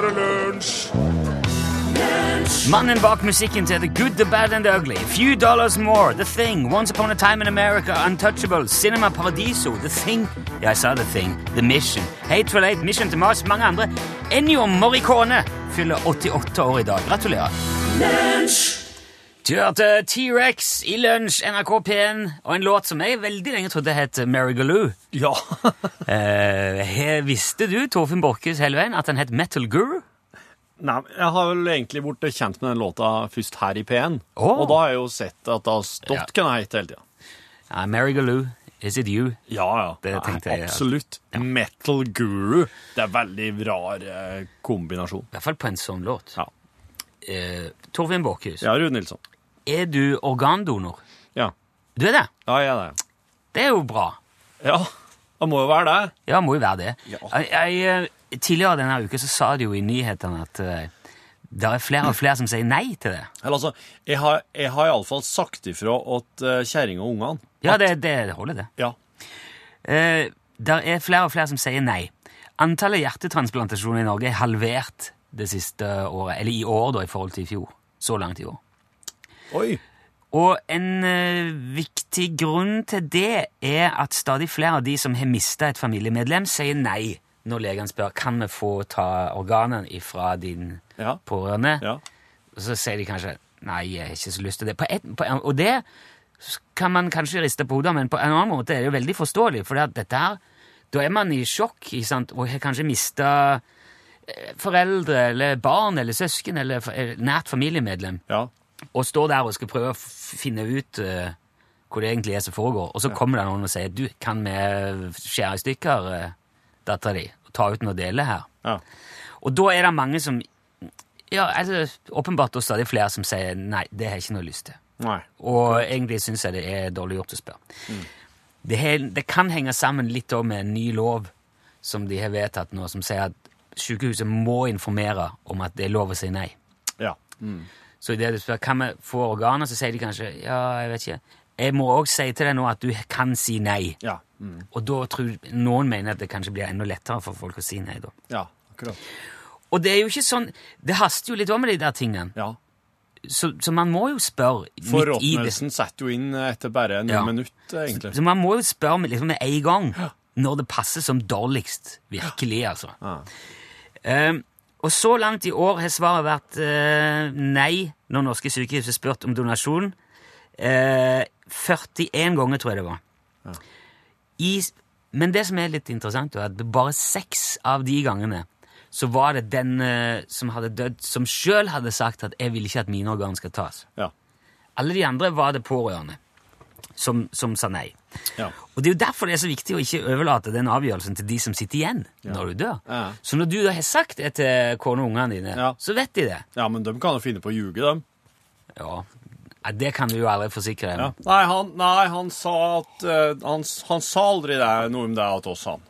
bare lunsj! Mannen bak musikken til The Good, The Bad and The Ugly, Few Dollars More, The Thing, Once Upon a Time in America, Untouchable, Cinema Paradiso, The Thing Ja, jeg sa The Thing, The Mission, Hateful Eight, Mission to Mars, mange andre. Ennio Morricone fyller 88 år i dag. Gratulerer. Du hørte T-Rex i lunsj, NRK P1, og en låt som jeg veldig lenge trodde het Marigaloo. Ja. Eh, visste du, Torfinn Borchhus hele veien, at den het Metal Guru? Nei, jeg har vel egentlig blitt kjent med den låta først her i P1. Oh. Og da har jeg jo sett at det har stått Ja. hva den heter hele tida. Ja, Marigaloo, Is It You? Ja, ja. Det tenkte jeg, ja. Absolutt. Metal Guru. Det er veldig rar eh, kombinasjon. I hvert fall på en sånn låt. Ja. Eh, Torfinn Borchhus, Ja, Rune Nilsson. Er du organdonor? Ja. Du er det? Ja, jeg er det. Det er jo bra. Ja, det må jo være det. Ja, må jo være det. Ja. Jeg, jeg, eh, tidligere denne uka så sa de jo i nyhetene at uh, det er flere og flere som sier nei til det. Eller altså, jeg har, jeg har iallfall sagt ifra til uh, kjerringa og ungene. Ja, det, det holder, det. Ja. Uh, det er flere og flere som sier nei. Antallet hjertetransplantasjoner i Norge er halvert det siste året, eller i år da, i forhold til i fjor. Så langt i år. Oi. Og en eh, viktig grunn til det er at stadig flere av de som har mista et familiemedlem, sier nei når legen spør kan vi få ta organene fra din Ja. pårørende. Ja. Og så sier de kanskje nei, jeg har ikke så lyst til det. På et, på, en- og det kan man kanskje riste på hodet, men på en annen måte er det jo veldig forståelig. For dette her, da er man i sjokk ikke sant? og har kanskje mista foreldre eller barn eller søsken eller eller nært familiemedlem Ja. Og står der og skal prøve å finne ut uh, hvor det egentlig er som foregår, og så kommer det noen og sier du, kan vi skjære i stykker uh, dattera di og ta ut noen deler her? Ja. Og da er det mange som ja, altså, Åpenbart og stadig flere som sier nei, det har jeg ikke noe lyst til. Nei. Og egentlig syns jeg det er dårlig gjort å spørre. Det, har- det kan henge sammen litt med en ny lov som de har vedtatt nå, som sier at sykehuset må informere om at det er lov å si nei. Ja. Så i det du spør kan vi få organer, så sier de kanskje ja, jeg vet ikke. Jeg må òg si til deg nå at du kan si nei. Ja. Mm. Og da tror noen mener at det kanskje blir enda lettere for folk å si nei. da. Ja, akkurat. Og det er jo ikke sånn Det haster jo litt òg med de der tingene. Ja. Så, så man må jo spørre midt i det. Forråtnelsen setter jo inn etter bare noen Ja. minutter, egentlig. Så man må jo spørre med, liksom med en gang når det passer som dårligst. Virkelig, altså. Ja. Ehm, og så langt i år har svaret vært eh, nei når norske sykehus har spurt om donasjon. Eh, 41 ganger, tror jeg det var. I, men det som er litt interessant, er at bare seks av de gangene så var det den eh, som hadde dødd, som sjøl hadde sagt at 'jeg vil ikke at mine organ skal tas'. Ja. Alle de andre var det pårørende som, som sa nei. Ja. Og det er jo derfor det er så viktig å ikke overlate den avgjørelsen til de som sitter igjen når du dør. Ja. Så når du da har sagt det til kona og ungene dine, Ja. så vet de det. ja, men de kan jo finne på å ljuge, dem. Ja, Ja, Det kan du jo aldri forsikre deg Ja. om. Nei, han, nei, han sa at uh, han, han sa aldri det, noe om det til oss, han.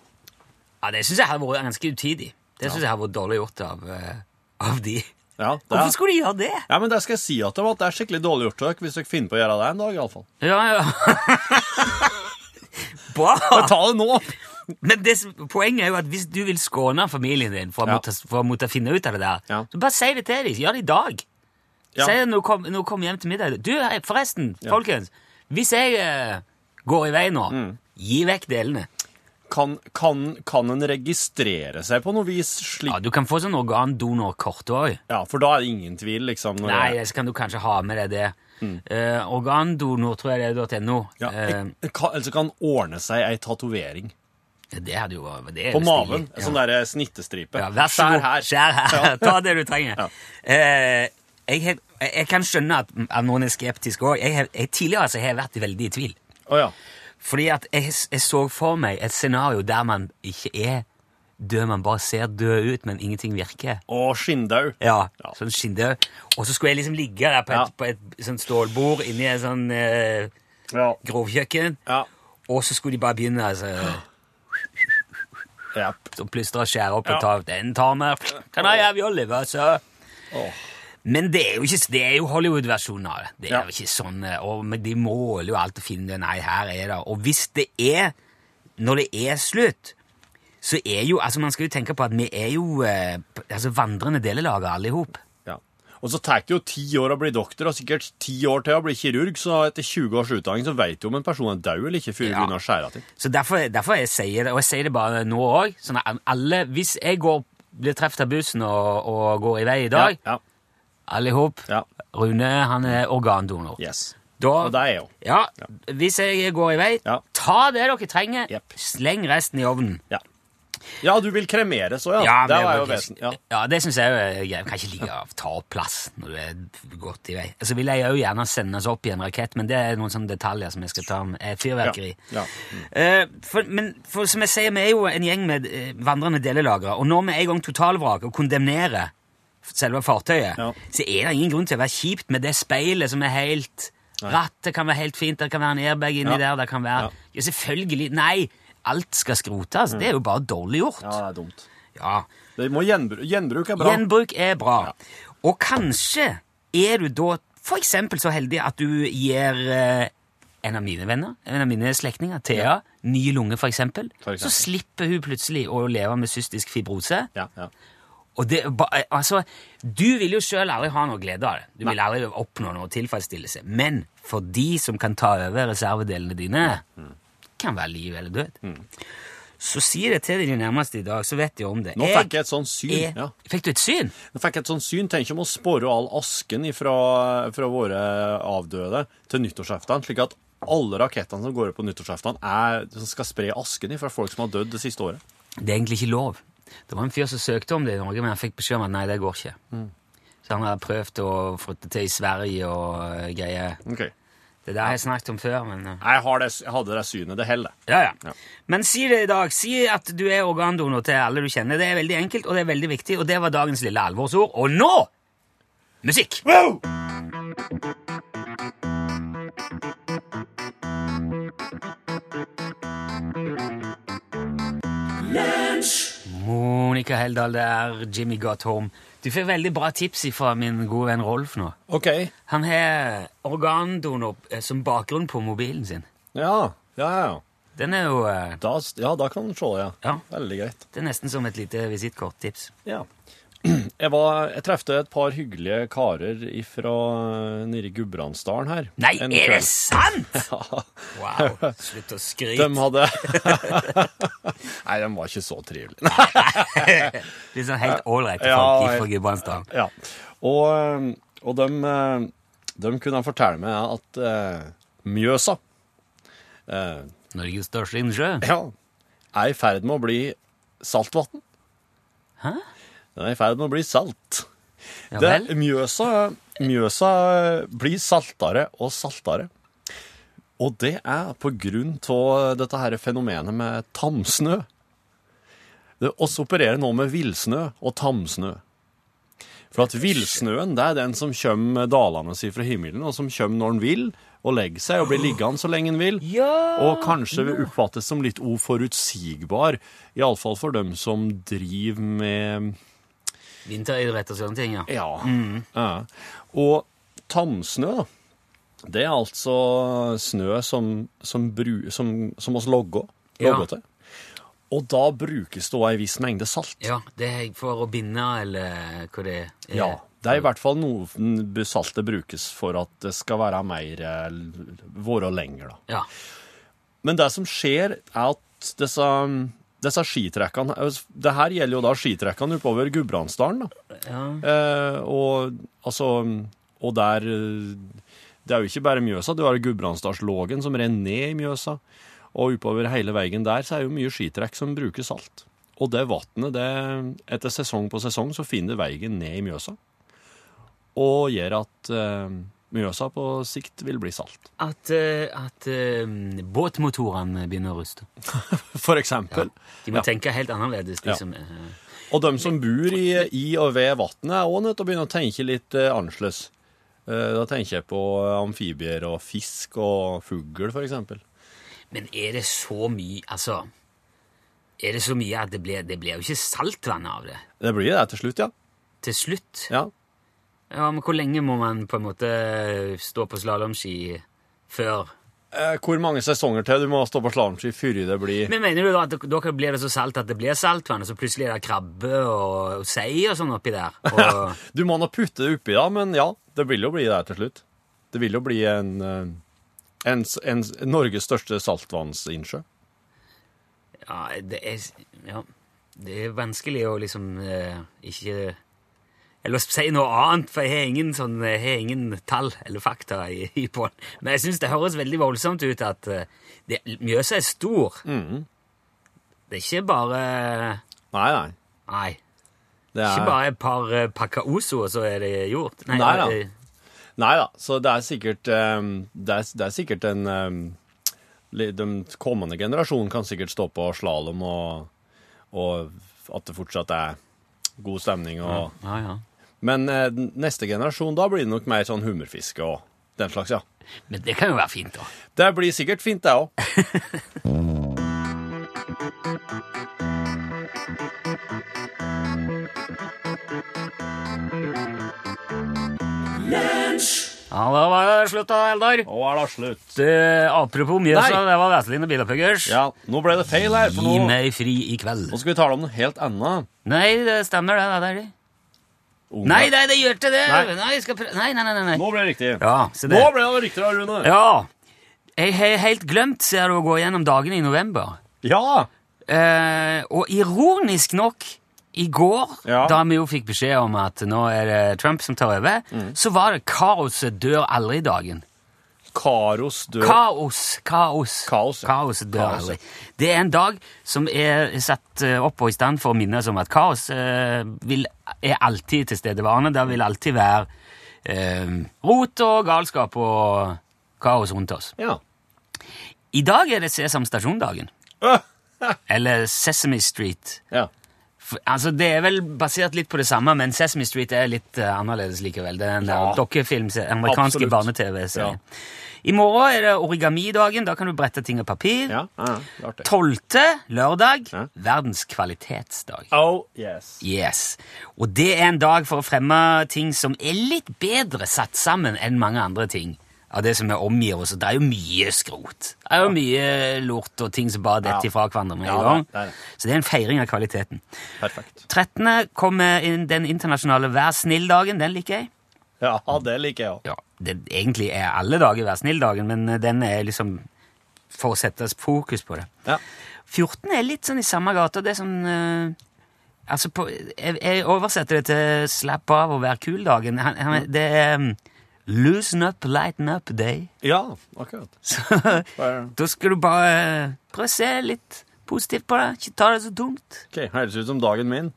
Ja, Det syns jeg har vært ganske utidig. Det synes jeg har vært dårlig gjort av, uh, av de. Ja, det Hvorfor skulle de gjøre det? ja, men det skal jeg si at det, var, at det er skikkelig dårlig gjort dere hvis dere finner på å gjøre det en dag, iallfall. Ja, ja. Bra! Ta det nå! Men det, poenget er jo at hvis du vil skåne familien din for å, Ja. måtte, for å måtte finne ut av det der, Ja. så bare si det til dem. Gjør det i dag. Ja. Si det når du kom- kommer hjem til middag. Du, hei, forresten, folkens. Hvis jeg uh, går i vei nå, Mm. gi vekk delene. Kan, kan, kan en registrere seg på noe vis slik Ja, Du kan få sånn organdonorkort òg. Ja, for da er det ingen tvil, liksom. Nei, det- så kan du kanskje ha med deg det. Eh, organdonor tror jeg det er .no. Mm. ja, Eh, jeg- jeg kan, Altså kan ordne seg ei tatovering det hadde jo det på maven. En sånn der snittestripe. Ja, vær så Skjær god. her. Skjær her. Ta det du trenger. Ja. Eh, jeg, jeg, kan skjønne at, at noen er skeptiske òg. Tidligere så har jeg vært veldig i tvil. Oh, ja. Fordi at jeg, jeg så for meg et scenario der man ikke er død, man bare ser død ut, men ingenting virker. Og skinndau. Ja, Ja. sånn skinndød. Og så skulle jeg liksom ligge der på et, Ja. på et sånn stålbord inni et sånn eh, Ja. grovkjøkken, ja. og så skulle de bare begynne altså, yep. så plystre og skjære opp og ta Den tar vi. Kan jeg have your liver, sir? Åh. Men det er jo ikke Det er jo Hollywood-versjonen av det. Det er Ja. jo ikke sånn eh, og, de måler jo alt og finner. Nei, her er det Og hvis det er Når det er slutt, så er jo Altså, man skal jo tenke på at vi er jo eh, altså vandrende delelager alle i hop. Ja. Og så tar det jo ti år å bli doktor, og sikkert ti år til å bli kirurg, så etter 20 års utdanning så vet du om en person er død eller ikke før du Ja. begynner å skjære til. Så derfor, derfor jeg sier det, og jeg sier det bare nå òg. Sånn at alle Hvis jeg går, blir truffet av bussen og, og går i vei i dag, Ja. alle i hop Ja. Rune, han er organdonor. Yes. Da, Og det er jeg jo. ja, hvis jeg går i vei, Ja. ta det dere trenger, yep. sleng resten i ovnen. Ja. ja, du vil kremere så, ja. det var jo vesen. Ja. ja, det syns jeg er greit. Kan ikke ligge og ta opp plass når du er godt i vei. Så vil jeg jo gjerne sendes opp i en rakett, men det er noen sånne detaljer som jeg skal ta med. Fyrverkeri. Ja. Eh, for, men for, som jeg sier, vi er jo en gjeng med eh, vandrende delelagre, og når vi er i gang totalvrak og kondemnerer selve fartøyet, Ja. så er det ingen grunn til å være kjipt med det speilet som er helt Rattet kan være helt fint, det kan være en airbag inni Ja. der, det kan være Ja. ja, Selvfølgelig. Nei, alt skal skrotes. Det er jo bare dårlig gjort. ja, det er dumt. Ja. Det må gjenbruk, gjenbruk er bra. Gjenbruk er bra. Og kanskje er du da for eksempel så heldig at du gir eh, en av mine venner, en av mine slektninger, Thea, ny lunge for eksempel. For eksempel. Så slipper hun plutselig å leve med cystisk fibrose. Ja, ja. Og det, er altså, du vil jo sjøl aldri ha noe glede av det. Du vil aldri oppnå noe tilfredsstillelse. Men for de som kan ta over reservedelene dine, Mm. kan være liv eller død. Så sier jeg til dine nærmeste i dag, så vet de om det. Nå fikk jeg et sånt syn. Jeg, Ja. Fikk du et syn? Nå fikk jeg et sånt syn. Tenk om å spore all asken fra, fra våre avdøde til nyttårsaften, slik at alle rakettene som går opp på nyttårsaften, er, som skal spre asken fra folk som har dødd det siste året. Det er egentlig ikke lov. Det var en fyr som søkte om det i Norge, men han fikk beskjed om at nei, det går ikke. Så han hadde prøvd å det til i Sverige og eh, greier. Okay. Det der har jeg snakket om før, men eh, Jeg, har det, jeg hadde det synet. Det holder. ja, ja. Ja. Men si det i dag. Si at du er organdonor til alle du kjenner. Det er veldig enkelt, og det er veldig viktig, og det var dagens lille alvorsord. Og nå musikk! Wow! Monica Heldal det er Jimmy Got Home. Du får veldig bra tips fra min gode venn Rolf nå. OK. Han har organdonor eh, som bakgrunn på mobilen sin. Ja. Ja, ja. Den er jo eh, Da, ja, da kan du se det, ja. Ja. Veldig greit. Det er nesten som et lite visittkorttips. Ja. Jeg, var, jeg trefte et par hyggelige karer fra nede i Gudbrandsdalen her. Nei, er det sant?! Ja. Wow, slutt å skryte. De hadde Nei, de var ikke så trivelige. Litt sånn helt ålreite Ja, folk fra Gudbrandsdalen. Ja. Og, og de, de kunne fortelle meg at uh, Mjøsa uh, Norges største innsjø. ja, er i ferd med å bli saltvann. Hæ? Den er i ferd med å bli salt. Ja Det. Mjøsa, Mjøsa blir saltere og saltere. Og det er på grunn av dette her fenomenet med tamsnø. Det, oss opererer nå med villsnø og tamsnø. For at villsnøen det er den som kommer dalende fra himmelen, og som kommer når den vil, og legger seg og blir liggende så lenge den vil. Ja! Og kanskje vil oppfattes som litt uforutsigbar, iallfall for dem som driver med Vinteridrett og sånne ting, ja. ja. ja. Og tamsnø, da. Det er altså snø som, som, bru, som, som oss logger, Ja. til. Og da brukes det òg ei viss mengde salt. Ja, det er for å binde, eller hva det er. Ja, Det er i hvert fall noe saltet brukes for at det skal være mer eh, Være lenger, da. Ja. Men det som skjer, er at disse, disse skitrekkene Det her gjelder jo da skitrekkene oppover Gudbrandsdalen, da. ja. Eh, og altså Og der eh, Det er jo ikke bare Mjøsa, du har Gudbrandsdalslågen som renner ned i Mjøsa. Og oppover hele veien der så er jo mye skitrekk som bruker salt. Og det vannet, det Etter sesong på sesong så finner det veien ned i Mjøsa. Og gjør at eh, Mjøsa på sikt vil bli salt. At, eh, at eh, båtmotorene begynner å ruste. For eksempel. De må Ja. tenke helt annerledes, de Ja. som eh, Og de som bor i, i og ved vannet, er òg nødt til å begynne å tenke litt annerledes. Da tenker jeg på amfibier og fisk og fugl, for eksempel. Men er det så mye Altså Er det så mye at det blir, det blir jo ikke saltvann av det Det blir det til slutt, ja. til slutt? ja. Ja, men hvor lenge må man på en måte stå på slalåmski før eh, hvor mange sesonger til du må stå på slalåmski før det blir Men mener du da at dere blir det så salt at det blir saltvann, og så plutselig er det krabbe og sei og sånn oppi der? Og, Du må nå putte det oppi, da, men ja, det vil jo bli det til slutt. Det vil jo bli en, en, en, en, Norges største saltvannsinnsjø. ja, det er, ja, det er vanskelig å liksom eh, ikke Eller si noe annet, for jeg har ingen, sånn, jeg har ingen tall eller fakta i, i på den. Men jeg syns det høres veldig voldsomt ut at eh, det, Mjøsa er stor. Det er ikke bare Nei, nei. Nei. Det er, Ikke bare et par uh, Pakaoso, og så er det gjort. Nei da. eh, Nei da, så det er sikkert um, det, er, det er sikkert en um, Den De kommende generasjonen kan sikkert stå på slalåm, og, og at det fortsatt er god stemning. Og, Ja, ja. Men eh, neste generasjon, da blir det nok mer sånn hummerfiske og den slags, ja. Men det kan jo være fint, da. Det blir sikkert fint, det òg. Ja, da var det slutt, da, Eldar. Nå er det slutt. Eh, apropos Mjøsa, det var Vazelina Bilopphøggers. Ja, nå ble det feil her, for Gi nå, meg fri i kveld. nå skal vi tale om noe helt annet. Nei, det stemmer, det. det er det. Unge. Nei, nei, det gjør ikke det! Nei. Nei, Nei, nei, nei. Nå ble det riktig. Ja, det. Nå ble det riktig, Rune. Ja. Jeg har helt glemt, ser du, å gå gjennom dagene i november. Ja. Eh, og ironisk nok, i går, Ja. da vi jo fikk beskjed om at nå er det Trump som tar over, Mm. så var det kaoset dør aldri-dagen. Karos dør. Kaos, kaos. Kaos, ja. kaos dør Kaos, aldri. Det er en dag som er satt eh, opp og i stand for å minne oss om at kaos eh, vil, er alltid tilstedeværende. Det vil alltid være eh, rot og galskap og kaos rundt oss. Ja. I dag er det Sesam Stasjon-dagen. Eller Sesame Street. ja. Altså, Det er vel basert litt på det samme, men Sesame Street er litt uh, annerledes likevel. Det er en Ja. ja. dokkefilm, amerikanske Absolutt. barne-TV-serie. I morgen er det origamidagen. Da kan du brette ting av papir. Ja, ja, 12. lørdag, Ja. verdens kvalitetsdag. Oh, yes. Yes. Og det er en dag for å fremme ting som er litt bedre satt sammen enn mange andre ting av det som vi omgir oss. Det er jo mye skrot. Det er jo mye lort og ting som bare detter Ja. ifra hverandre med Ja, en gang. det. Så det er en feiring av kvaliteten. Perfekt. 13. kommer den internasjonale Vær snill-dagen. Den liker jeg. Ja, det liker jeg òg. Ja, det, egentlig er alle dager Vær snill-dagen, men eh, den er liksom for å sette fokus på det. Ja. 14 er litt sånn i samme gata. Det er sånn uh, Altså, på, jeg, jeg oversetter det til 'slapp av og vær kul'-dagen. Det er um, 'loosen up, lighten up day'. ja, akkurat. Så da skal du bare prøve å se litt positivt på det. Ikke ta det så tungt. Ok, Høres ut som dagen min.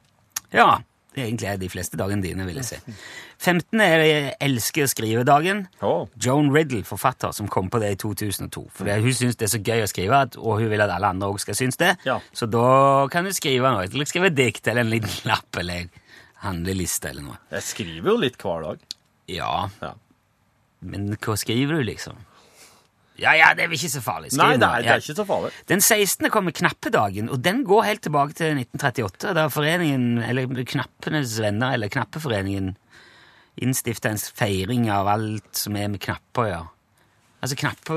Ja, det egentlig er de fleste dagene dine, vil jeg si. 15. er det 'Jeg elsker skrive'-dagen. Å, Joan Riddle, forfatter, som kom på det i 2002. For hun syns det er så gøy å skrive, og hun vil at alle andre også skal synes det. Ja. Så da kan du skrive noe. Eller skrive dikt eller en liten lapp eller handleliste eller noe. jeg skriver jo litt hver dag. Ja, Ja. Men hva skriver du, liksom? Ja, ja, det er vel ikke så farlig. Skriv Nei, det er, det er ikke så farlig. Den 16. kommer knappedagen, og den går helt tilbake til 1938, da foreningen, eller Knappenes venner, eller Knappeforeningen, innstifta en feiring av alt som er med knapper, ja. Altså knappe,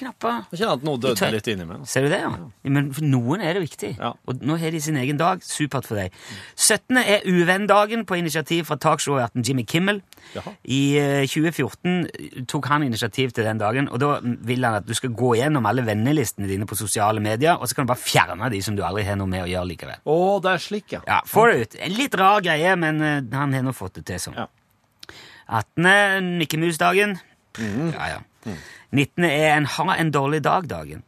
knapper Jeg kjenner at noe døde litt innimellom. Ser du det, ja? Men for noen er det viktig. Ja. Og nå har de sin egen dag. Supert for deg. 17. er uvenndagen på initiativ fra talkshowverten Jimmy Kimmel. Jaha. I eh, 2014 tok han initiativ til den dagen, og da vil han at du skal gå gjennom alle vennelistene dine på sosiale medier, og så kan du bare fjerne de som du aldri har noe med å gjøre likevel. Å, det er slik, ja. Ja, Få det ut. En litt rar greie, men eh, han har nå fått det til sånn. Ja. 18. Nikkemusdagen. Mm. Ja, ja. 19. er en ha en dårlig dag-dagen.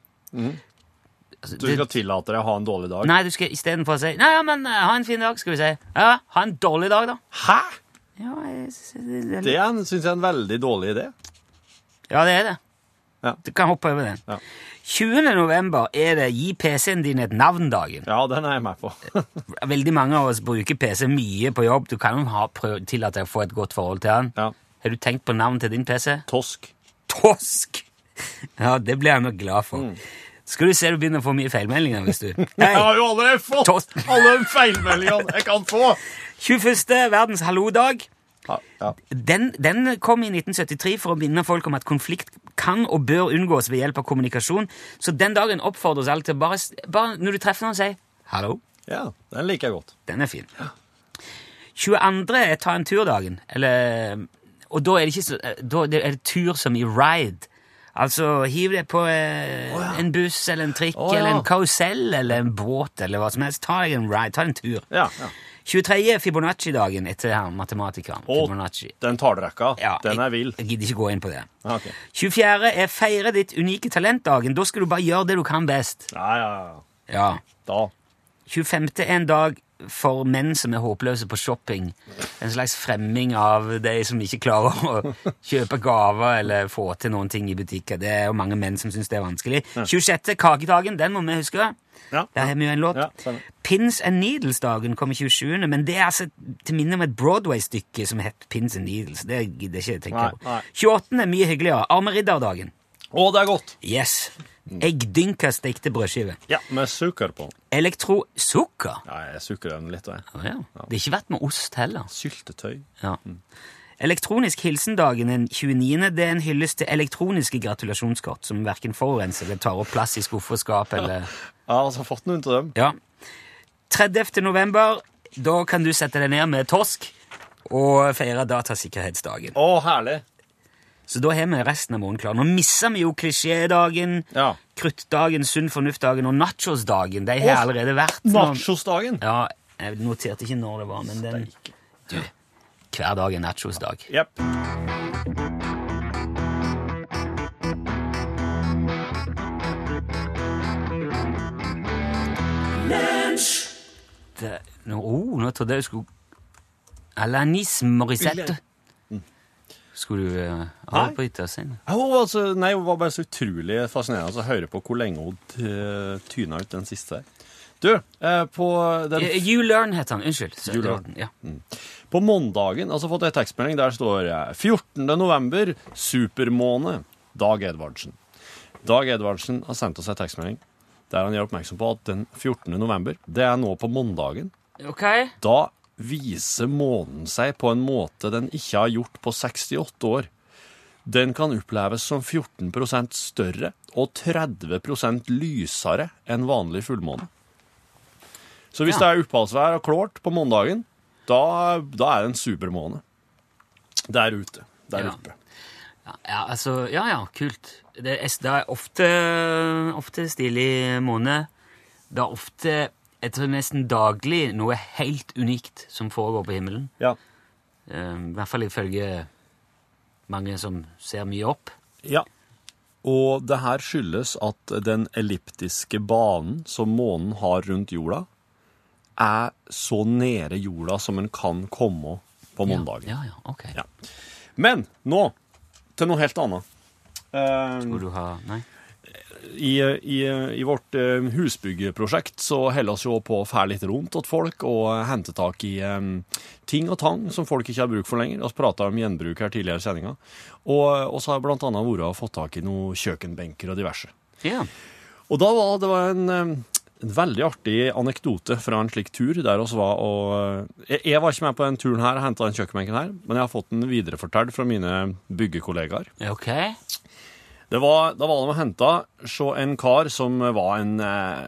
Altså, Du skal tillate deg å ha en dårlig dag? Nei, du skal istedenfor å si Nei, ja, men eh, ha en fin dag, skal vi si. Ja, ha en dårlig dag, da. Hæ?! Ja, jeg, det, Det syns jeg er en veldig dårlig idé. ja, det er det. Ja. Du kan hoppe over den. Ja. 20. november er det Gi PC-en din et navn-dagen. Ja, den er jeg med på. Veldig mange av oss bruker PC mye på jobb. Du kan jo ha prøv, tillate deg å få et godt forhold til den. Ja. Har du tenkt på navn til din PC? Tosk. Tosk! Ja, det blir jeg nok glad for. Mm. Skal du se du begynner å få mye feilmeldinger hvis du Jeg har jo allerede fått Tost. alle feilmeldingene jeg kan få! 21. verdens hallo-dag. Ja, ja. Den, den kom i 1973 for å minne folk om at konflikt kan og bør unngås ved hjelp av kommunikasjon. Så den dagen oppfordres alle til bare, bare når du treffer noen, si 'hallo'. Ja, den liker jeg godt. Den er fin. 22. er ta en tur-dagen. Eller Og da er det så Da er det tur som i ride. Altså hiv deg på eh, ja. en buss eller en trikk oh, ja. eller en karusell eller en båt eller hva som helst. Ta deg en ride, ta en tur. Ja, ja. 23. er Fibonacci-dagen etter her matematikeren. Oh, Fibonacci. den tallrekka, Ja, den er vill. jeg gidder ikke gå inn på det. Ja, ok. 24. er feire ditt unike talent-dagen. Da skal du bare gjøre det du kan best. Ja, ja, ja. Ja. Da. 25. er en dag for menn som er håpløse på shopping. En slags fremming av de som ikke klarer å kjøpe gaver eller få til noen ting i butikker. Det er jo mange menn som syns det er vanskelig. 26. kakedagen, den må vi huske. Ja. Der har vi jo en låt. Ja. Pins and Needles-dagen kommer 27., men det er altså til minne om et Broadway-stykke som het Pins and Needles. Det gidder jeg ikke tenke på. 28. er mye hyggeligere. Armeridderdagen. Å, det er godt. Yes. Eggdynka stekte brødskiver. Ja, med sukker på. Elektro... Sukker? Ja, jeg sukker den litt. jeg. Å ja. Det har ikke vært med ost heller. Syltetøy. Ja. Elektronisk hilsendagen den 29. Det er en hyllest til elektroniske gratulasjonskort som verken forurenser eller tar opp plass i skuff og skap eller Ja, altså, fått noen til dem. Ja. 30. november, da kan du sette deg ned med torsk og feire datasikkerhetsdagen. Å, herlig. Så da har vi resten av måneden klar. Nå misser vi jo klisjédagen, Ja. kruttdagen, sunn fornuft-dagen og nachosdagen. De har allerede vært. Nachosdagen. Ja, jeg noterte ikke når det var, men den du, Hver dag er nachosdag. Yep. Det, nå, oh, nå trodde jeg du skulle Alanis Morissette. Skulle du ha det på hytta si? altså, nei, hun var bare så utrolig fascinerende å høre på hvor lenge hun tyna ut den siste. Du, eh, på den Eh, You Learn heter han. Unnskyld. You Learn. Ja. På måndagen, altså fått ei tekstmelding, der står eh, 14. november, supermåne, Dag Edvardsen. Dag Edvardsen har sendt oss en tekstmelding der han gjør oppmerksom på at den 14. november, det er nå på måndagen. Okay. Da viser månen seg på en måte den ikke har gjort på 68 år. Den kan oppleves som 14% større og 30% lysere enn vanlig fullmåne. Så hvis Ja. det er oppholdsvær og klart på måndagen, da, da er det en supermåne. Der ute. Der Ja. oppe. Ja, ja, altså, ja, ja, kult. Det er, det er ofte, ofte stilig måne. Det er ofte, jeg tror nesten daglig, noe helt unikt som foregår på himmelen. Ja. Eh, I hvert fall ifølge mange som ser mye opp. ja. Og det her skyldes at den elliptiske banen som månen har rundt jorda, er så nære jorda som en kan komme på måndagen. Ja, ja, ok. Ja. Men nå til noe helt annet. Eh, Tror du har, nei? I, i, I vårt eh, husbyggeprosjekt så holder vi på å fære litt rundt til folk og eh, hente tak i um, ting og tang som folk ikke har bruk for lenger. Vi prata om gjenbruk her tidligere i sendinga. Og vi så har annet vært og fått tak i noen kjøkkenbenker og diverse. Ja. Og da var det var en, en veldig artig anekdote fra en slik tur der oss var og jeg, jeg var ikke med på den turen her og henta den kjøkkenbenken her, men jeg har fått den viderefortalt fra mine byggekollegaer. Ok. Det var, da var de og henta så en kar som var en eh,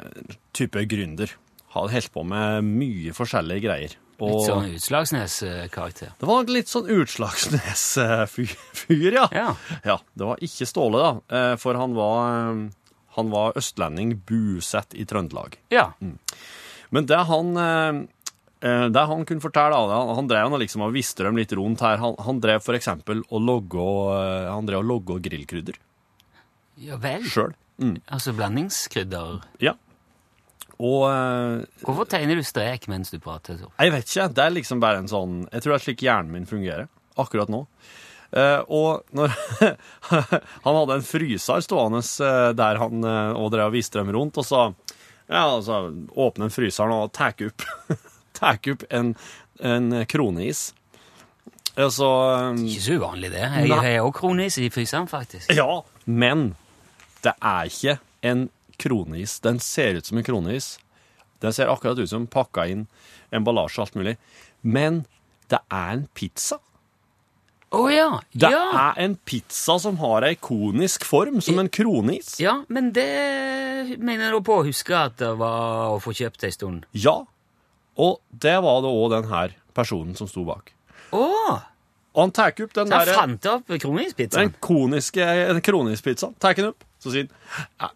type gründer. Hadde holdt på med mye forskjellige greier. Og Litt sånn Utslagsnes-karakter. det var litt sånn Utslagsnes-fyr, ja. Ja. Ja, Det var ikke Ståle, da. eh, For han var, han var østlending bosatt i Trøndelag. Ja. Men det han eh, eh, det han kunne fortelle, han, han drev nå liksom og visste dem litt rundt her. Han, han drev Han drev og logga grillkrydder ja vel. sjøl. Mm. Altså blandingskrydder. Ja. Og eh, Hvorfor tegner du strek mens du prater? så? Jeg vet ikke. Det er liksom bare en sånn Jeg tror det er slik hjernen min fungerer akkurat nå. Uh, og når Han hadde en fryser stående eh, der han uh, og drev og viste dem rundt, og så ja, altså, åpner fryseren og tar opp, opp en, en kroneis. Så eh, Ikke så uvanlig, det. Jeg har òg kroneis i fryseren, faktisk. Ja, men det er ikke en kronis. Den ser ut som en kronis. Den ser akkurat ut som pakka inn emballasje og alt mulig. Men det er en pizza. Å ja. Det ja. er en pizza som har ei konisk form, som en kronis. Ja, men det mener du på å huske at det var å få kjøpt en stund. Ja. Og det var det òg den her personen som sto bak. Å! Og han tar opp den Så han der, fant opp kroningspizzaen? den koniske kronispizzaen kronispizza. Tar den opp, så sier han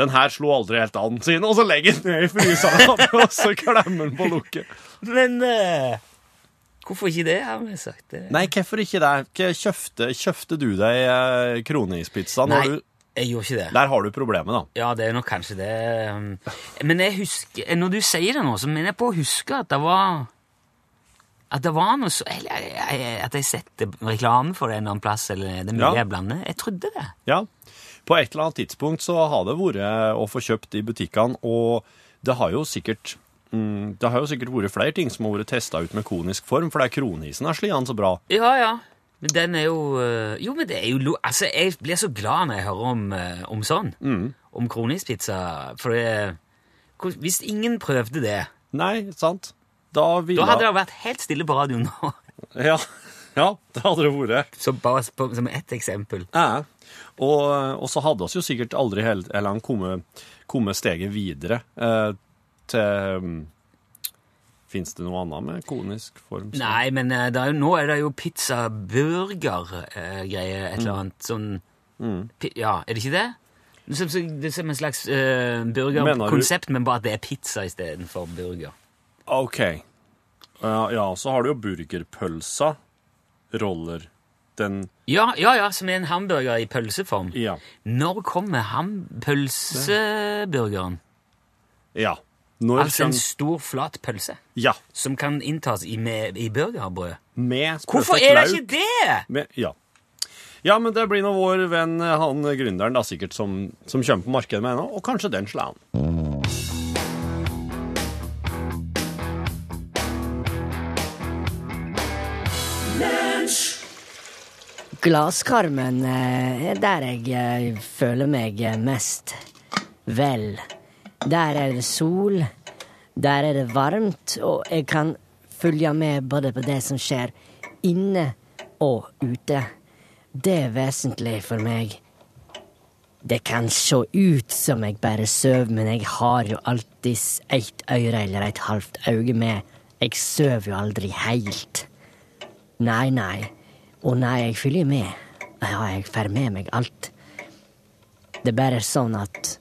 den her slo aldri helt an, sier han, og så legger han ned i fryseren, og så klemmer han på lukket. Men uh, hvorfor ikke det, har vi sagt. Det. Nei, hvorfor ikke det? Kjøpte, kjøpte du deg kroningspizza? kronispizza Nei, når du jeg gjorde ikke det. Der har du problemet, da. Ja, det er nok kanskje det. um, Men jeg husker, når du sier det nå, så mener jeg på å huske at det var At det var noe så eller, At jeg sette reklame for det en eller annen plass, eller er det mulig Ja. jeg blander? Jeg trodde det. Ja. På et eller annet tidspunkt så har det vært å få kjøpt i butikkene, og det har jo sikkert mm, det har jo sikkert vært flere ting som har vært testa ut med konisk form, for det er kronisen slik an så bra. Ja, ja. Men den er jo øh, Jo, men det er jo Altså, jeg blir så glad når jeg hører om, øh, om sånn. Om kronispizza. For det Hvis ingen prøvde det, Nei, sant? Da ville da hadde det vært helt stille på radioen nå. Ja, ja det hadde det vært. Så bare som ett eksempel. Ja. Og, og så hadde oss jo sikkert aldri helt, eller kommet, kommet steget videre eh, til um, Fins det noe annet med konisk form? Så? Nei, men eh, det er jo, nå er det jo pizza-burger-greie, et eller annet sånn mm. Ja, er det ikke det? Det som, som en slags uh, Mener burgerkonsept, men bare at det er pizza istedenfor burger. OK. Ja, ja, så har du jo burgerpølsa. Roller. Den Ja, ja, ja, som er en hamburger i pølseform. Ja. Når kommer pølseburgeren? Ja. Når Altså en stor, flat pølse Ja. som kan inntas i, med, i burgerbrød. Med Hvorfor er det ikke det?! Med, ja. ja, men det blir nå vår venn eh, han gründeren da sikkert som, som kommer på markedet med ennå, og kanskje den slår an. Glasskarmen eh, er der jeg eh, føler meg eh, mest vel. Der er det sol, der er det varmt, og jeg kan følge med både på det som skjer inne og ute. Det er vesentlig for meg. Det kan se ut som jeg bare sover, men jeg har jo alltids ett øre eller et halvt øye med. Jeg sover jo aldri helt. Nei, nei. Å nei, jeg følger med. Ja, jeg får med meg alt. Det er bare sånn at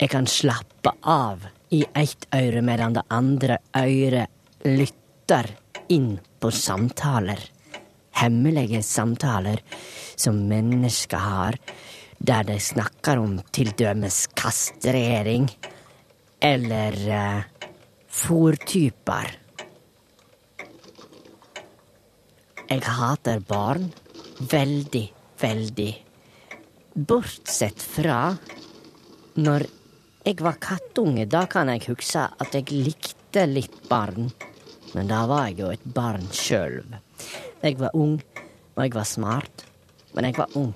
jeg kan slappe av i ett øre, medan det andre øret lytter inn på samtaler. Hemmelige samtaler som mennesker har, der de snakker om til dømes kastrering eller uh, fòrtyper. Jeg hater barn. Veldig, veldig. Bortsett fra når jeg var kattunge, da kan jeg huske at jeg likte litt barn. Men da var jeg jo et barn sjøl. Jeg var ung, og jeg var smart. Men jeg var ung.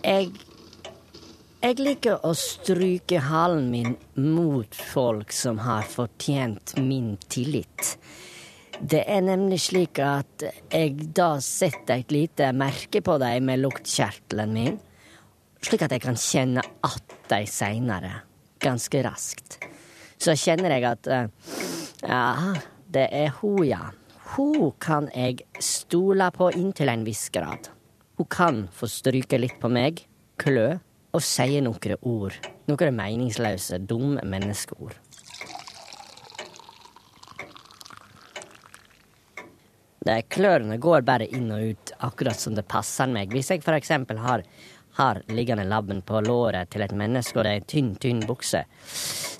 Jeg Jeg liker å stryke halen min mot folk som har fortjent min tillit. Det er nemlig slik at jeg da setter et lite merke på dem med luktkjertelen min, slik at jeg kan kjenne at de seinere, ganske raskt. Så kjenner jeg at eh, ja, det er hun, ja. Hun kan jeg stole på inntil en viss grad. Hun kan få stryke litt på meg, klø, og sier noen ord. Noen meningsløse, dumme menneskeord. De klørne går bare inn og ut akkurat som det passer meg. Hvis jeg for eksempel har, har liggende labben på låret til et menneske, og det er en tynn, tynn bukse,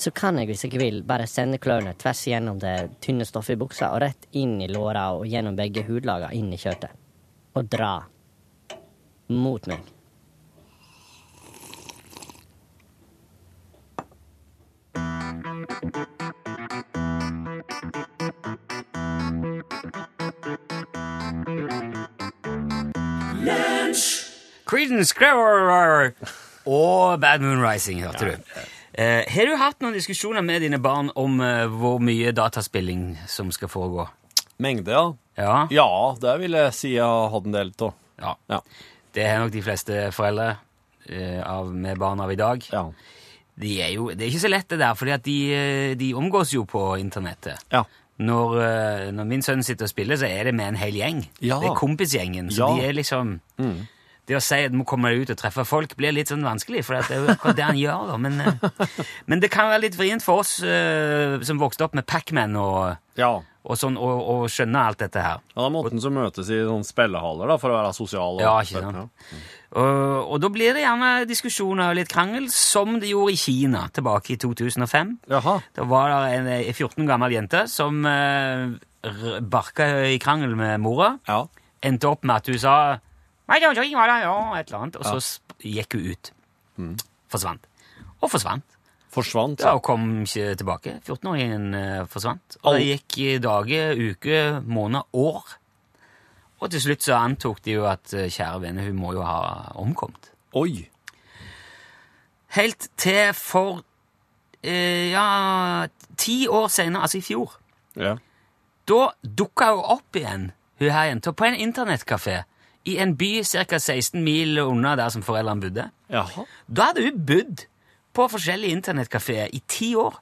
så kan jeg, hvis jeg vil, bare sende klørne tvers gjennom det tynne stoffet i buksa og rett inn i låra og gjennom begge hudlagene inn i kjøttet. Og dra. Mot meg. Creedence Clearwater og Bad Moon Rising, hørte du. Eh, har du hatt noen diskusjoner med dine barn om eh, hvor mye dataspilling som skal foregå? Mengde, ja. Ja. Ja, det vil jeg si jeg har hatt en del av. ja. Ja. Det er nok de fleste foreldre eh, av, med barn av i dag. Ja. De er jo, det er ikke så lett det der, for de, eh, de omgås jo på internettet. Ja. Når, eh, når min sønn sitter og spiller, så er det med en hel gjeng. Ja. Det er kompisgjengen. Så Ja. Mm. de er liksom Det å si at du må komme deg ut og treffe folk, blir litt sånn vanskelig, for det er jo akkurat det han gjør. da. Men, eh, men det kan være litt vrient for oss som vokste opp med Pac-Man og, ja. Og sånn, og, og skjønne alt dette her. Ja, det er måten som møtes i sånn spillehaller da, for å være sosial. og- Ja, ikke sant. Og, og da blir det gjerne diskusjoner og litt krangel, som det gjorde i Kina tilbake i 2005. Jaha. Da var det en eh, 14 gammel jente som eh, barka i krangel med mora. Ja. Endte opp med at hun sa «Nei, det var ikke det, ja», et eller annet, og så gikk hun ut. Forsvant. Og forsvant. Forsvant. Ja, og kom ikke tilbake. 14-åringen eh, forsvant. Og det gikk i dager, uker, måneder, år. Og til slutt så antok de jo at eh, kjære vene, hun må jo ha omkommet. Oi. Helt til for eh, ja, ti år senere, altså i fjor, Ja. da dukka hun opp igjen, hun her jenta, på en internettkafé i en by ca. 16 mil unna der som foreldrene bodde. Jaha. Da hadde hun bodd på forskjellige internettkafeer i ti år.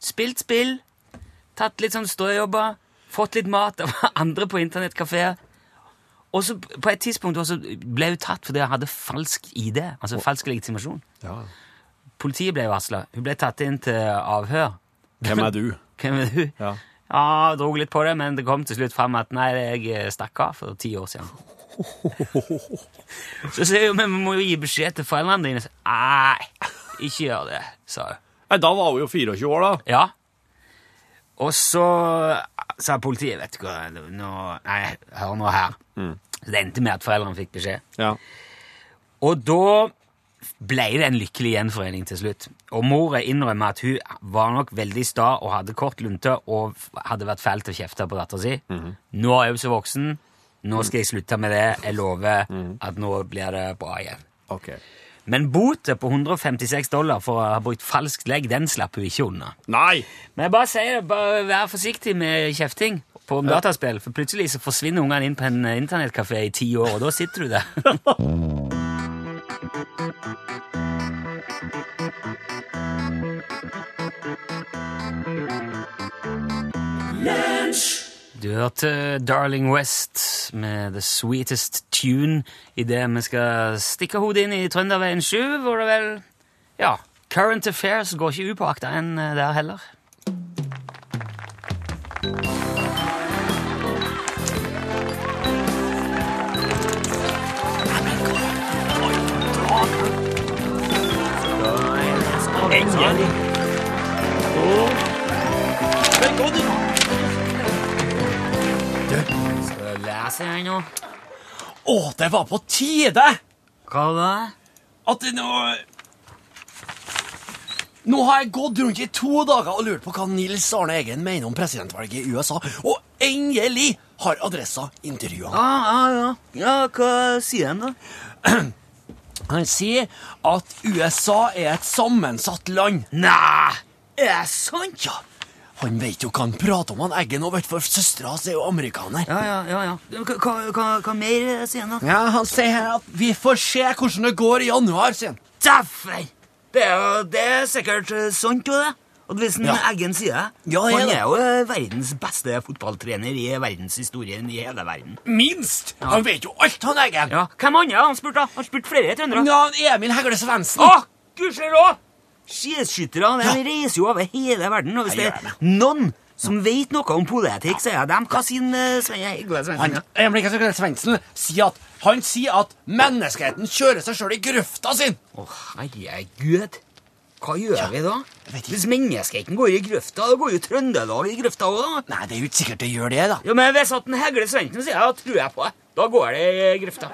Spilt spill, tatt litt sånn ståjobber, fått litt mat av andre på internettkafeer. Og så på et tidspunkt også ble hun tatt fordi hun hadde falsk ID, altså falsk legitimasjon. Ja. Politiet ble varsla. Hun ble tatt inn til avhør. Hvem er du? Hvem er du? Ja. Ja, jeg dro litt på det, men det kom til slutt fram at nei, jeg stakk av for ti år siden. Så sier hun, men vi må jo gi beskjed til foreldrene dine. Nei, ikke gjør det, sa hun. Nei, da var hun jo 24 år, da. Ja. Og så sa politiet, vet du hva, nå, nei, hør nå her. Så det endte med at foreldrene fikk beskjed. Ja. Og da ble det en lykkelig gjenforening til slutt. Og mora innrømmer at hun var nok veldig sta og hadde kort lunte og hadde vært fæl til å kjefte på dattera si. Nå er hun så voksen. Nå skal jeg slutte med det. Jeg lover at nå blir det bra igjen. Ok. Men botet på 156 dollar for å ha brukt falskt legg, den slapp hun ikke unna. Nei! Men jeg bare sier det, bare vær forsiktig med kjefting på dataspill, for plutselig så forsvinner ungene inn på en eh, internettkafé i ti år, og da sitter du der. Du hørte Darling West med The Sweetest Tune idet vi skal stikke hodet inn i Trønderveien 7, hvor det vel Ja, Current Affairs går ikke upåakta enn eh, der heller. Endelig. Jeg her nå? Å, det var på tide! Hva da? At nå Nå har jeg gått rundt i to dager og lurt på hva Nils Arne Eggen mener om presidentvalget i USA, og endelig har Adressa intervjua Ja, ah, ja. ja, hva sier han da? Han sier at USA er et sammensatt land. Nei, er det sant? Ja, han vet jo hva han prater om, han Eggen, og vet for søstera hans er jo amerikaner. Ja, ja, ja. ja. Hva, hva, hva, mer sier han da? Ja, Han sier her at vi får se hvordan det går i januar, sier han. Dæven! Det er det er sikkert eh, sant, jo det. Og hvis Ja. Eggen sier det Ja, Han er jo eh, verdens beste fotballtrener i verdenshistorien i hele verden. Minst! Han vet jo alt, han Eggen. Ja, Hvem andre har han spurt, da? Han spurt flere trøndere. Ja, Emil Hegle Svendsen. Gudskjelov! Skiskyttere de reiser jo over hele verden. Og hvis det er noen som vet noe om politikk, så er det dem. Hva sier Hegle Svendsen? Svendsen sier at, han sier at menneskeheten kjører seg sjøl i grøfta sin. Å, herregud. Hva gjør vi da? Hvis menneskeheten går i grøfta, da går jo Trøndelag i grøfta òg, da. Nei, det er jo ikke sikkert det gjør det, da. Ja, men hvis at den Hegle Svendsen sier det, tror jeg på det. Da går det i grøfta.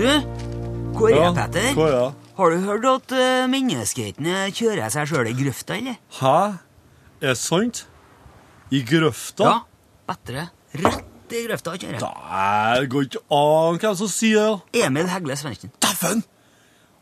Du, hvor er Petter? ja? Har du hørt at uh, menneskehetene kjører seg sjøl i grøfta, eller? Hæ? Er det sant? I grøfta? Ja. Bedre. Rett i grøfta kjører jeg. Det går ikke an hvem som sier det. Emil Hegle Svendsen. Dæven!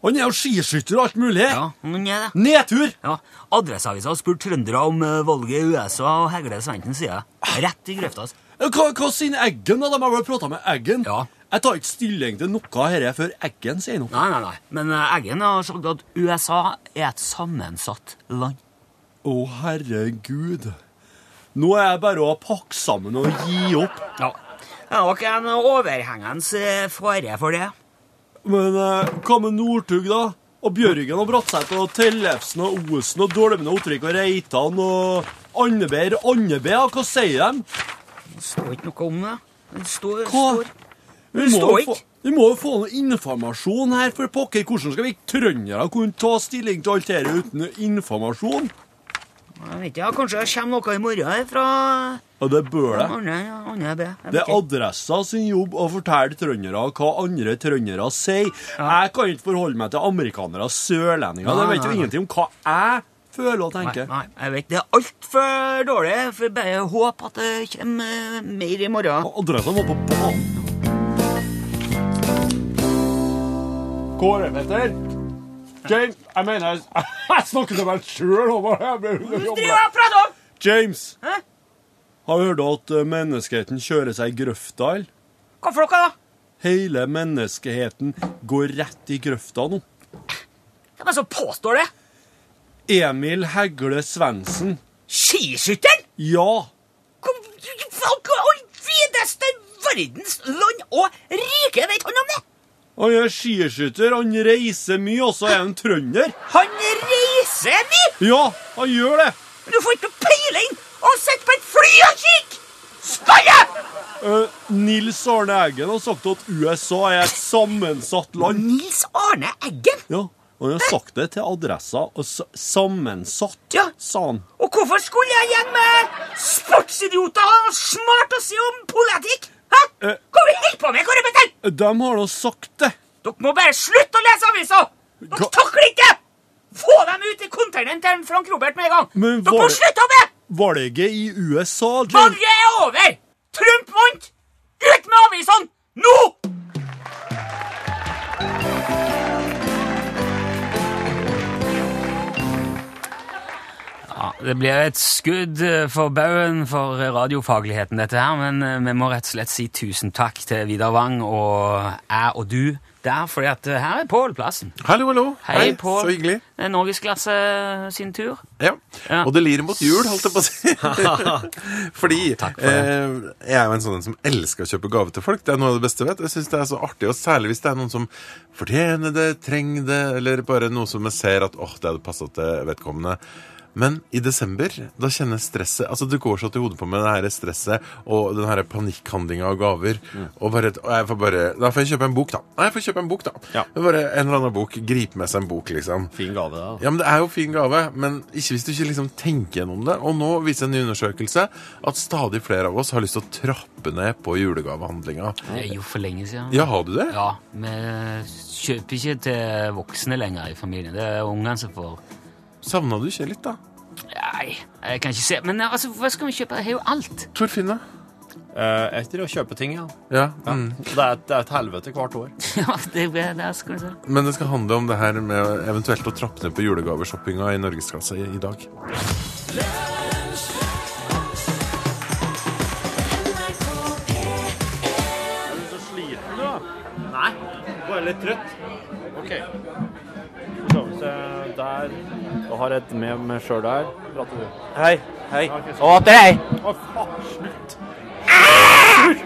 Han er jo skiskytter og alt mulig. Ja, han er det. Nedtur! Ja, Adresseavisa har spurt trøndere om eh, valget i USA, og Hegle Svendsen sier rett i grøfta. altså. Hva, hva sier Eggen, da? De har vel prata med Eggen? Ja. Jeg tar ikke stilling til noe av dette før Eggen sier noe. Nei, nei, nei. Men eh, Eggen har sagt at USA er et sammensatt land. Å, herregud. Nå er jeg bare å pakke sammen og gi opp. Ja. Det er nok en overhengende eh, fare for det. Men eh, hva med Northug, da? Og Bjørgen og Bratseth og Tellefsen og Osen og Dolmen og Ottervik og Reitan og Andeberg Andebæ, hva sier de? Det står ikke noe om det. Det står, Hva? står. Vi Det står få, vi må jo få noe informasjon her, for pokker. Hvordan skal vi trøndere kunne ta stilling til alt dette uten informasjon? Jeg vet ikke, ja, Kanskje det kommer noe i morgen her fra Ja, det bør det. Andre, ja. Jeg Det er ikke. adressa sin jobb å fortelle trøndere hva andre trøndere sier. Jeg kan ikke forholde meg til amerikanere og sørlendinger. Ja, De vet jo ingenting om hva jeg føler og Nei, tenker. nei, jeg vet Det er altfor dårlig. For bare håp at det kommer eh, mer i morgen. Adressa var på banen. Kåre, Petter. James, jeg mener Jeg, jeg snakker til meg sjøl hva jeg om! James, Hæ? har du hørt at eh, menneskeheten kjører seg i grøfta? eller? Hva for noe, da? Hele menneskeheten går rett i grøfta nå. Hvem er det som påstår det? Emil Hegle Svendsen. Skiskytter? Ja. Hva hva- all videste verdens land og rike vet han om det? Han er skiskytter, han reiser mye, og så er han trønder. Han reiser mye! Ja, han gjør det. Du får ikke peiling! Og sitter på et fly og kikker! Skalle! Uh, Nils Arne Eggen har sagt at USA er et sammensatt land. Nils Arne Eggen? Ja, han har sagt det til adressa. Og sammensatt, Ja. sa han. Og hvorfor skulle jeg igjen med sportsidioter og smart å si om politikk? Hæ? Eh. Hva vi holder på med, Kåre Petter? De har nå sagt det. Dere må bare slutte å lese aviser! Dere Hva- takler ikke! Få dem ut i konteineren til Frank Robert med en gang! Men Dere var må slutte med det! Valget i USA, Valget er over! Trump vant! Ut med avisene! Nå! Det blir et skudd eh, for baugen for radiofagligheten, dette her, men eh, vi må rett og slett si tusen takk til Vidar Wang og jeg og du der, at eh, her er Pål plassen. Hallo, hallo. Hei, Pål. Så hyggelig. Det er Norgesklasse sin tur. Ja. Ja. Og det lir mot jul, holdt jeg på å si. Fordi Takk for eh, jeg er jo en sånn som elsker å kjøpe gave til folk. Det er noe av det beste jeg vet. Jeg synes det er så artig, og særlig hvis det er noen som fortjener det, trenger det, eller bare noe som jeg ser at åh, det hadde passet til vedkommende. Men i desember, da kjenner stresset Altså, det går så til hodet på meg, det her stresset og den her panikkhandlinga av gaver. Mm. Og bare, og jeg får bare Da får jeg kjøpe en bok, da. Nei, jeg får kjøpe en bok, da. Ja. Det er Bare en eller annen bok. Gripe med seg en bok, liksom. Fin gave, da. Ja, men Det er jo fin gave, men ikke hvis du ikke liksom tenker gjennom det. Og nå viser en ny undersøkelse at stadig flere av oss har lyst til å trappe ned på julegavehandlinga. Det er jo for lenge siden. Ja, har du det? Ja, vi kjøper ikke til voksne lenger i familien. Det er ungene som får Savna du ikke litt, da? Nei, jeg kan ikke se. Men altså, hva skal vi kjøpe? Det er jo alt. Torfinne? Uh, Eh, etter å kjøpe ting, ja. Ja. ja. Mm. Det, er, et- det er et helvete hvert år. Ja, det er der skal du se. Men det skal handle om det her med eventuelt å trappe ned på julegaveshoppinga i norgesklasse i, i dag. Er du så sliten, du, da? Nei. Bare litt trøtt? OK. Skal vi se Der. Da har et med meg sjøl der. Prater du? Hei. Hei. Og til deg. Å, faen. Slutt.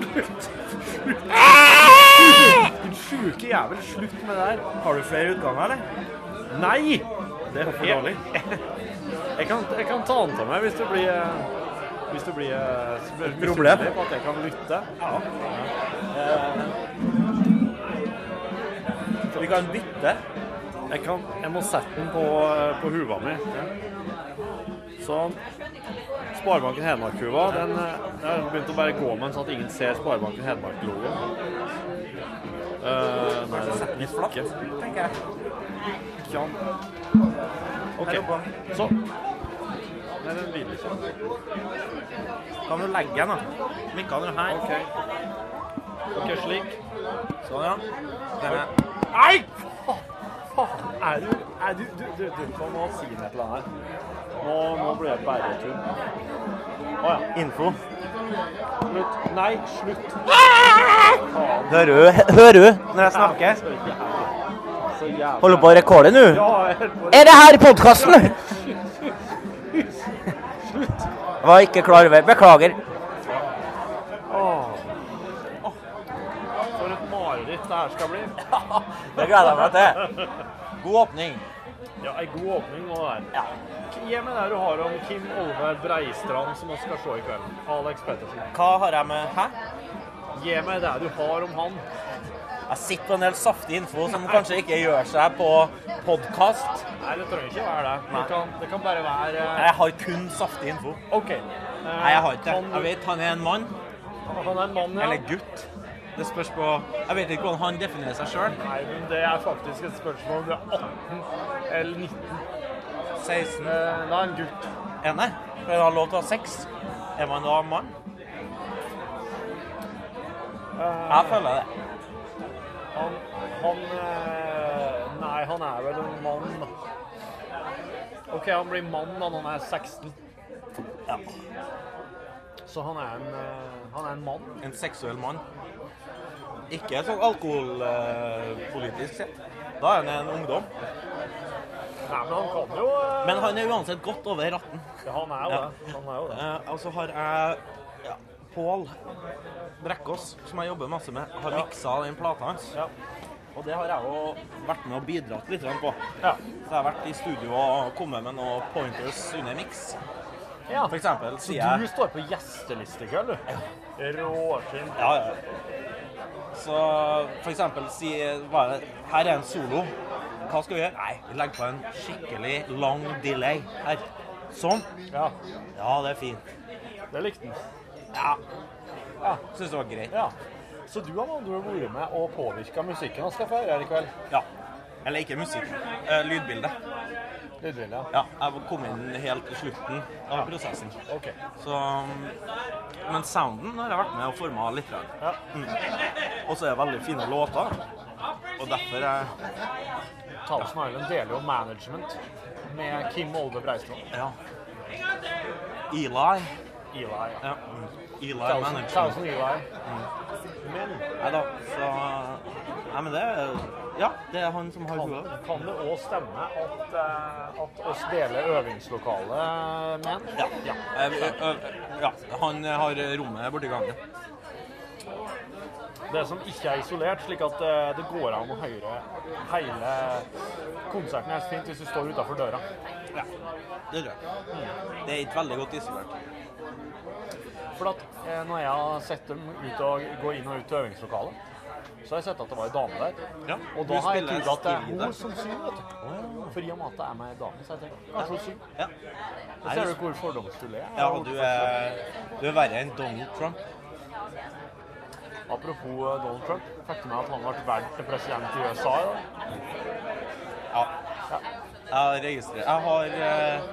Slutt. Din sjuke jævel. Slutt med det der. Har du flere utganger, eller? Nei! Det er for dårlig. Jeg kan, jeg kan ta den til meg hvis det blir eh, Hvis det blir et problem? på at jeg kan lytte. Ja. Vi kan bytte. Jeg, kan, jeg må sette den på, eh, på huva mi. Sånn. Sparebanken Hedmark-huva, den eh, jeg har begynt å bare gå med den sånn at ingen ser Sparebanken Hedmark-logoen. Uh, nei, sette Sett den litt flatt, tenker jeg. Ikke an. OK. Sånn. Nei, den vil ikke. Kan du legge den, da? Mikka den her. OK. Slik. Sånn, ja. Den er. Nei! Faen er du Er du Du, du, du kan nå si noe til her. Nå, nå blir jeg bare tull. Å ja. Info. Slutt. Nei, slutt. Hører du, hører du når jeg snakker? Holder på å rekorde nå? Er det her podkasten? Var ikke klar over. Beklager. For et mareritt det her skal bli. Det gleder jeg meg til. God åpning. Ja, ei god åpning må det være. Gi meg det du har om Kim Olve Breistrand som vi skal se i kveld. Alex Pettersen. Hva har jeg med Hæ? Gi meg det du har om han. Jeg sitter på en del saftig info som kanskje ikke gjør seg på podkast. Nei, det trenger ikke være det. Det kan, det kan bare være uh... Jeg har kun saftig info. OK. Uh, Nei, jeg har ikke det. Jeg vet han er en mann. Han er en mann, ja. Eller gutt. Det spørs på Jeg vet ikke hvordan han definerer seg sjøl. Nei, men det er faktisk et spørsmål om du er 18 eller 19. 16. Eh, Da er en gutt. Er? For han har lov til å ha sex. Er man da mann? Jeg føler det. Han, han eh, Nei, han er vel en mann. OK, han blir mann da når han er 16. Ja. Så han er en, eh, han er en mann. En seksuell mann. Ikke sånn alkoholpolitisk sett. Da er han en ungdom. Nei, men han kan jo eh, Men han er uansett godt over 18. ja, Han er jo Ja. det. Han er jo det. Eh, og så har jeg ja, Pål Brekkås, som jeg jobber masse med, har miksa den plata hans. Ja. Og det har jeg jo vært med og bidratt litt på. Ja. Så jeg har vært i studio og kommet med noen pointers under miks. ja. For eksempel Så du jeg står på gjesteliste i kveld, du? Råskinn. Ja, ja. Så eksempel si er? Her er en solo. Hva skal vi gjøre? Nei, vi legger på en skikkelig lang delay her. Sånn. Ja, Ja, det er fint. det likte han. Ja. Ja. Syns det var greit. ja. Så du har med vært med og påvirka musikken vi skal få høre her i kveld? Ja. Eller ikke musikk. Eh, lydbilde. Lydbilde, ja. Ja, jeg kom inn helt i slutten av prosessen. Okay. Så, men sounden har jeg vært med og forma litt. Ja. Mm. Og så er det veldig fine låter. Og derfor er Talsen Island deler jo management med Kim Olve Breistrand. Ja. Eli. Eli. Ja. Ja. Eli Thousand, Management. Thousand Eli. Men Nei da, så Nei, men det er Ja, det er han som har kan, huet. kan det òg stemme at, eh, at oss deler øvingslokale med han? Ja. ja. Eh, ja. Han har rommet borti gangen. Det som ikke er isolert, slik at eh, det går an å høre hele konserten helt fint hvis du står utafor døra. Ja, det tror jeg. Det er ikke veldig godt isolert. For at når jeg har sett dem ut og gå inn og ut til øvingslokalet, så har jeg sett at det var ei dame der. Ja. Og da har jeg trodd at det er hun som synger, vet du. For i og med at det er med ei dame, så jeg tenker kanskje hun synger. Ja. Så ser du hvor fordomsfull jeg er. ja, du er, du er verre enn Donald Trump. Apropos eh, Donald Trump, fikk du med at han ble valgt til president i USA i dag? Ja. Jeg har registrert Jeg har eh,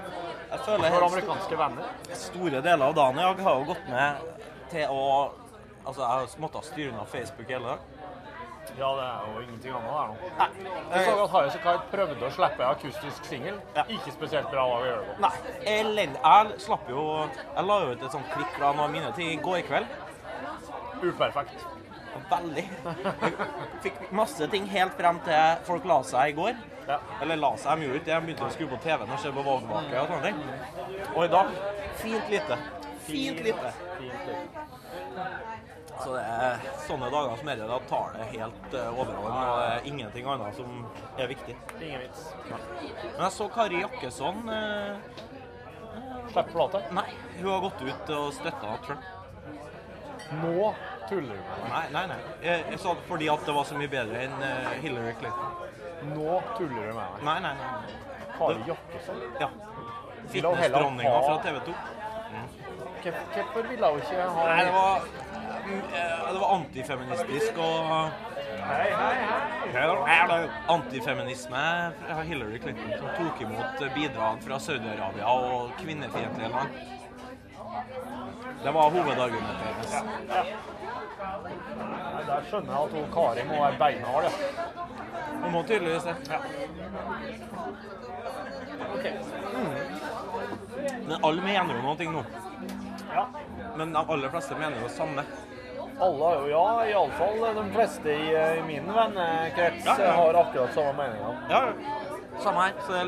Jeg føler For helt amerikanske venner. store deler av dagen i dag har jo gått med til å Altså, jeg har måttet styre unna Facebook hele dag. Ja, det er jo ingenting annet der nå. Jeg så at Highas Kite prøvde å slippe en akustisk singel. Ja. Ikke spesielt bra det på. Nei, Jeg, Jeg slapp jo Jeg la ut et sånt klikk fra noen av mine ting i går kveld. Uperfekt. Veldig. Jeg fikk masse ting helt frem til folk la seg i går. Ja. Eller la seg, de gjorde ikke det. De begynte å skru på TV-en og se på valgvake og sånne ting. Og i dag fint lite. Fint lite. Fint litt. Så det er sånne dager som dette, da tar det helt uh, overhånd, og det er ingenting annet som er viktig. Ingen vits. Men jeg så Kari Jakkesson eh, Slipp plate. Nei, hun har gått ut og støtta Trump. Nå tuller du med meg. Nei, nei, nei. Jeg, jeg sa det fordi at det var så mye bedre enn eh, Hillary Clinton. Nå tuller du med meg. Nei, nei, nei. Kari Jakkesson? Ja. Fitnessdronninga fra TV 2. Hvorfor hvorfor ville hun ikke ha Nei, det var, mm, eh, det var antifeministisk og Hei, hei, hei. Antifeminisme fra Hillary Clinton, som tok imot bidrag fra Saudi-Arabia og kvinnefiendtlige land. Det var hovedargumentet hennes. Nei, Der skjønner jeg at hun Kari må være beinhard, ja. Hun må tydeligvis det. Ja. Ok. Men alle mener jo noe nå. Ja. Men de aller fleste mener jo det samme. Alle har jo ja, iallfall de fleste i, i min vennekrets Ja, ja. har akkurat samme meninga. Ja, samme her. Så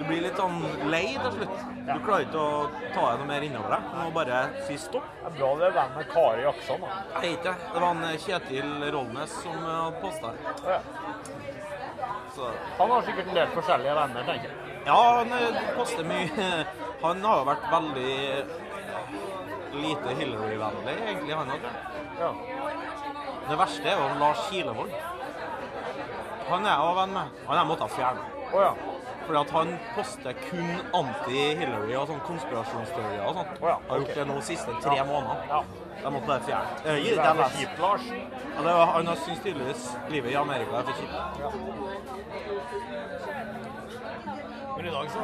du blir litt sånn lei til slutt. Du klarer ikke å ta deg noe mer innover deg. Du må bare si stopp. Det er bra det er venn med Kari Jaksson, da. Jeg vet ikke. Det var en Kjetil Rollnes som eh, hadde posta. Ja. Så Han har sikkert en del forskjellige venner, tenker jeg. Ja, han eh, poster mye. Han har jo vært veldig lite Hillary-vennlig, egentlig, han òg. Ja. Det verste er jo Lars Kilevold. Han er jeg venn med. Han har jeg måttet fjerne. Oh, ja. Fordi at han poster kun anti-Hillary og sånn konspirasjonsteorier og sånt. Oh, ja, Har gjort det nå de siste tre månedene. ja. Jeg måtte bare fjerne. Eh, Det det er for leser. kjipt, Lars. Ja, det var, han syns tydeligvis livet i Amerika er for kjipt. Men i dag, så,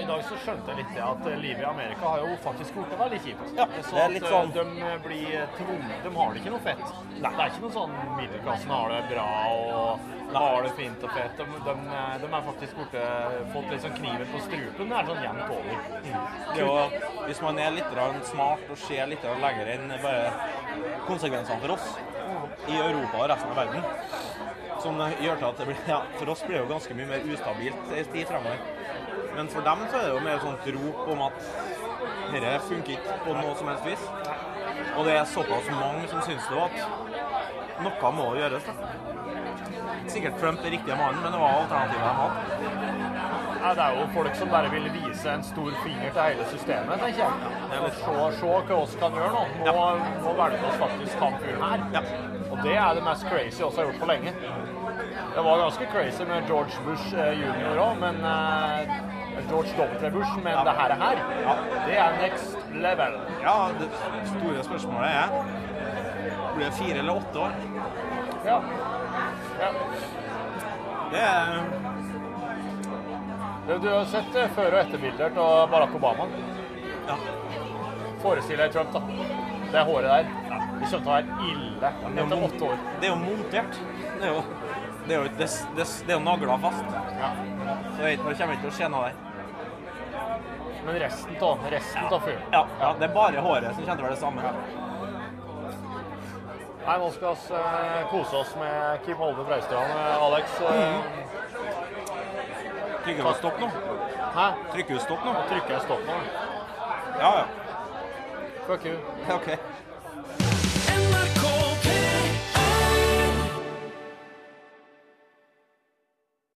i dag så skjønte jeg litt det at livet i Amerika har jo faktisk blitt veldig kjipt. Ja, så det litt at, sånn- eh, De blir tvunget De har det ikke noe fett. Nei. Det er ikke noe sånn middelklassen har det bra og har det fint og fett. De, de, de er faktisk borte, fått litt sånn kniven på strupen. Det er sånn jevnt over. Det er jo, hvis man er litt smart og ser litt lenger enn bare konsekvensene for oss i Europa og resten av verden, som gjør til at det blir, ja, for oss blir det jo ganske mye mer ustabilt en tid fremover. Men for dem så er det jo mer sånt rop om at dette funker ikke på noe som helst vis. Og det er såpass mange som syns det, at noe må gjøres. da. Sikkert Trump er riktige mannen, men det var alternativet de hadde. Det er jo folk som bare vil vise en stor finger til hele systemet, tenker jeg. Se, se hva oss kan gjøre nå. Nå, nå velger oss faktisk han fyren her. Ja. Og det er det mest crazy oss har gjort på lenge. Det var ganske crazy med George Bush eh, jr. òg, men eh, George W. Bush, men det her, her det er next level. Ja, det store spørsmålet er blir det fire eller åtte år. Ja. ja. Det er Du, har sett eh, før- og etterbilder av Barack Obama. ja. Forestill deg Trump, da. Det håret der. Ja. Det kommer til å være ille etter åtte år. Det er jo montert. Det er jo, det er jo, det, det, det er jo nagla fast. Ja. Så jeg vet, det kommer ikke til å skje noe der. Men resten av resten av fyren Ja, ja, det er bare håret som kommer til å være det samme. Nei, nå skal vi eh, kose oss med Kim Holme Breistrand, eh, Alex. Eh, Trykker du stopp nå? Hæ? Trykker du stopp nå? Trykker jeg stopp nå. Ja, ja. Fuck you. OK.